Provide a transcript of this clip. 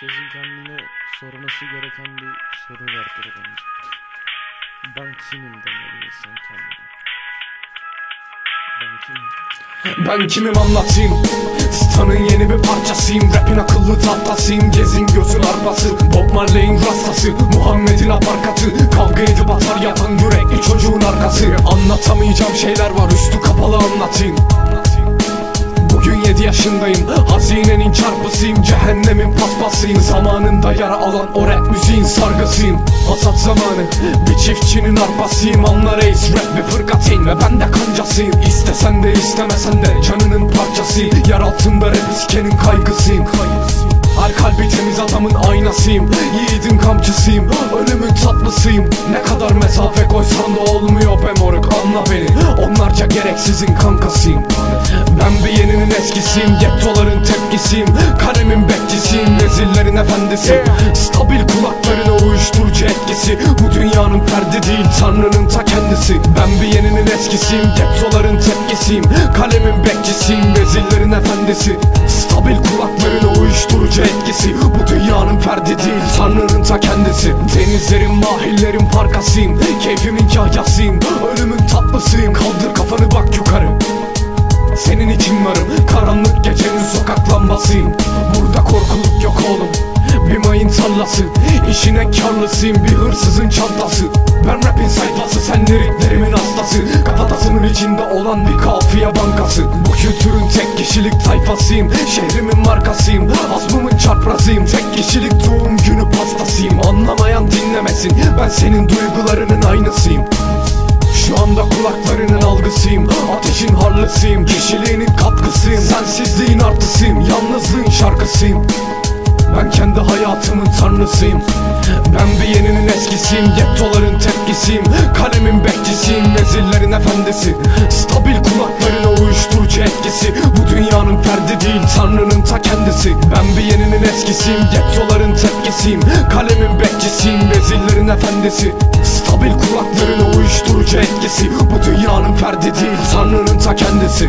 Herkesin kendine sorması gereken bir soru vardır bence. Ben kimim demeli insan kendine. Ben kimim? Ben kimim anlatayım? Stan'ın yeni bir parçasıyım. Rap'in akıllı tahtasıyım. Gezin gözün arpası. Bob Marley'in rastası. Muhammed'in aparkatı. Kavga edip atar yapan yürekli çocuğun arkası. Anlatamayacağım şeyler var. Üstü kapalı anlatayım. Bugün 7 yaşındayım. Hazinenin çarpısıyım Cehennemin paspasıyım. Zamanında yara alan o rap müziğin sargısıyım. Hasat zamanı Bir çiftçinin arpasıyım. Anla reis rap bir fırkateyim Ve ben de kancasıyım. İstesen de istemesen de Canının parçasıyım. Yer altında rap iskenin kaygısıyım adamın aynasıyım Yiğidin kamçısıyım Ölümün tatlısıyım. Ne kadar mesafe koysan da olmuyor be moruk Anla beni. Onlarca gereksizin kankasıyım. Ben bir yeninin eskisiyim Gettoların tepkisiyim. Karemin bekçisiyim Vezirlerin efendisi. Stabil kulaklarına uyuşturucu etkisi. Bu dünyanın ferdi değil Tanrı'nın ta kendisi. Ben bir yeninin eskisiyim Gettoların tepkisiyim. Kalemin bekçisiyim Vezirlerin efendisi. Stabil kulaklarına uyuşturucu etkisi. Bu dünyanın ferdi değil Tanrı'nın ta kendisi. Denizlerin mahillerin parkasıyım Keyfimin kahyasıyım. Ölümün tatlısıyım. Kaldır kafanı bak yukarı. Senin için varım. Karanlık gecenin sokak lambasıyım. Burada korkuluk yok oğlum. Bir mayın tarlası. İşine karlısıyım. Bir hırsızın çantası Ben rapin sayfası. Sen Kafatasının içinde olan bir kafiye bankası. Bu kültürün tek kişilik tayfasıyım. Şehrimin markasıyım. Azmımın çarprazıyım Tek kişilik doğum günü pastasıyım. Anlamayan dinlemesin. Ben senin duygularının aynısıyım. Şu anda kulaklarının algısıyım. Ateşin harlısıyım. Kişiliğinin katkısıyım. Sensizliğin artısıyım. Yalnızlığın şarkısıyım. Ben kendi hayatımın tanrısıyım. Ben bir yeninin eskisiyim. Gettoların tepkisiyim. Kalemin bekçisiyim Vezirlerin efendisi. Stabil kulaklarına uyuşturucu etkisi. Bu dünyanın ferdi değil Tanrı'nın ta kendisi. Ben bir yeninin eskisiyim Gettoların tepkisiyim. Kalemin bekçisiyim Vezirlerin efendisi. Stabil kulaklarına uyuşturucu etkisi. Bu dünyanın ferdi değil Tanrı'nın ta kendisi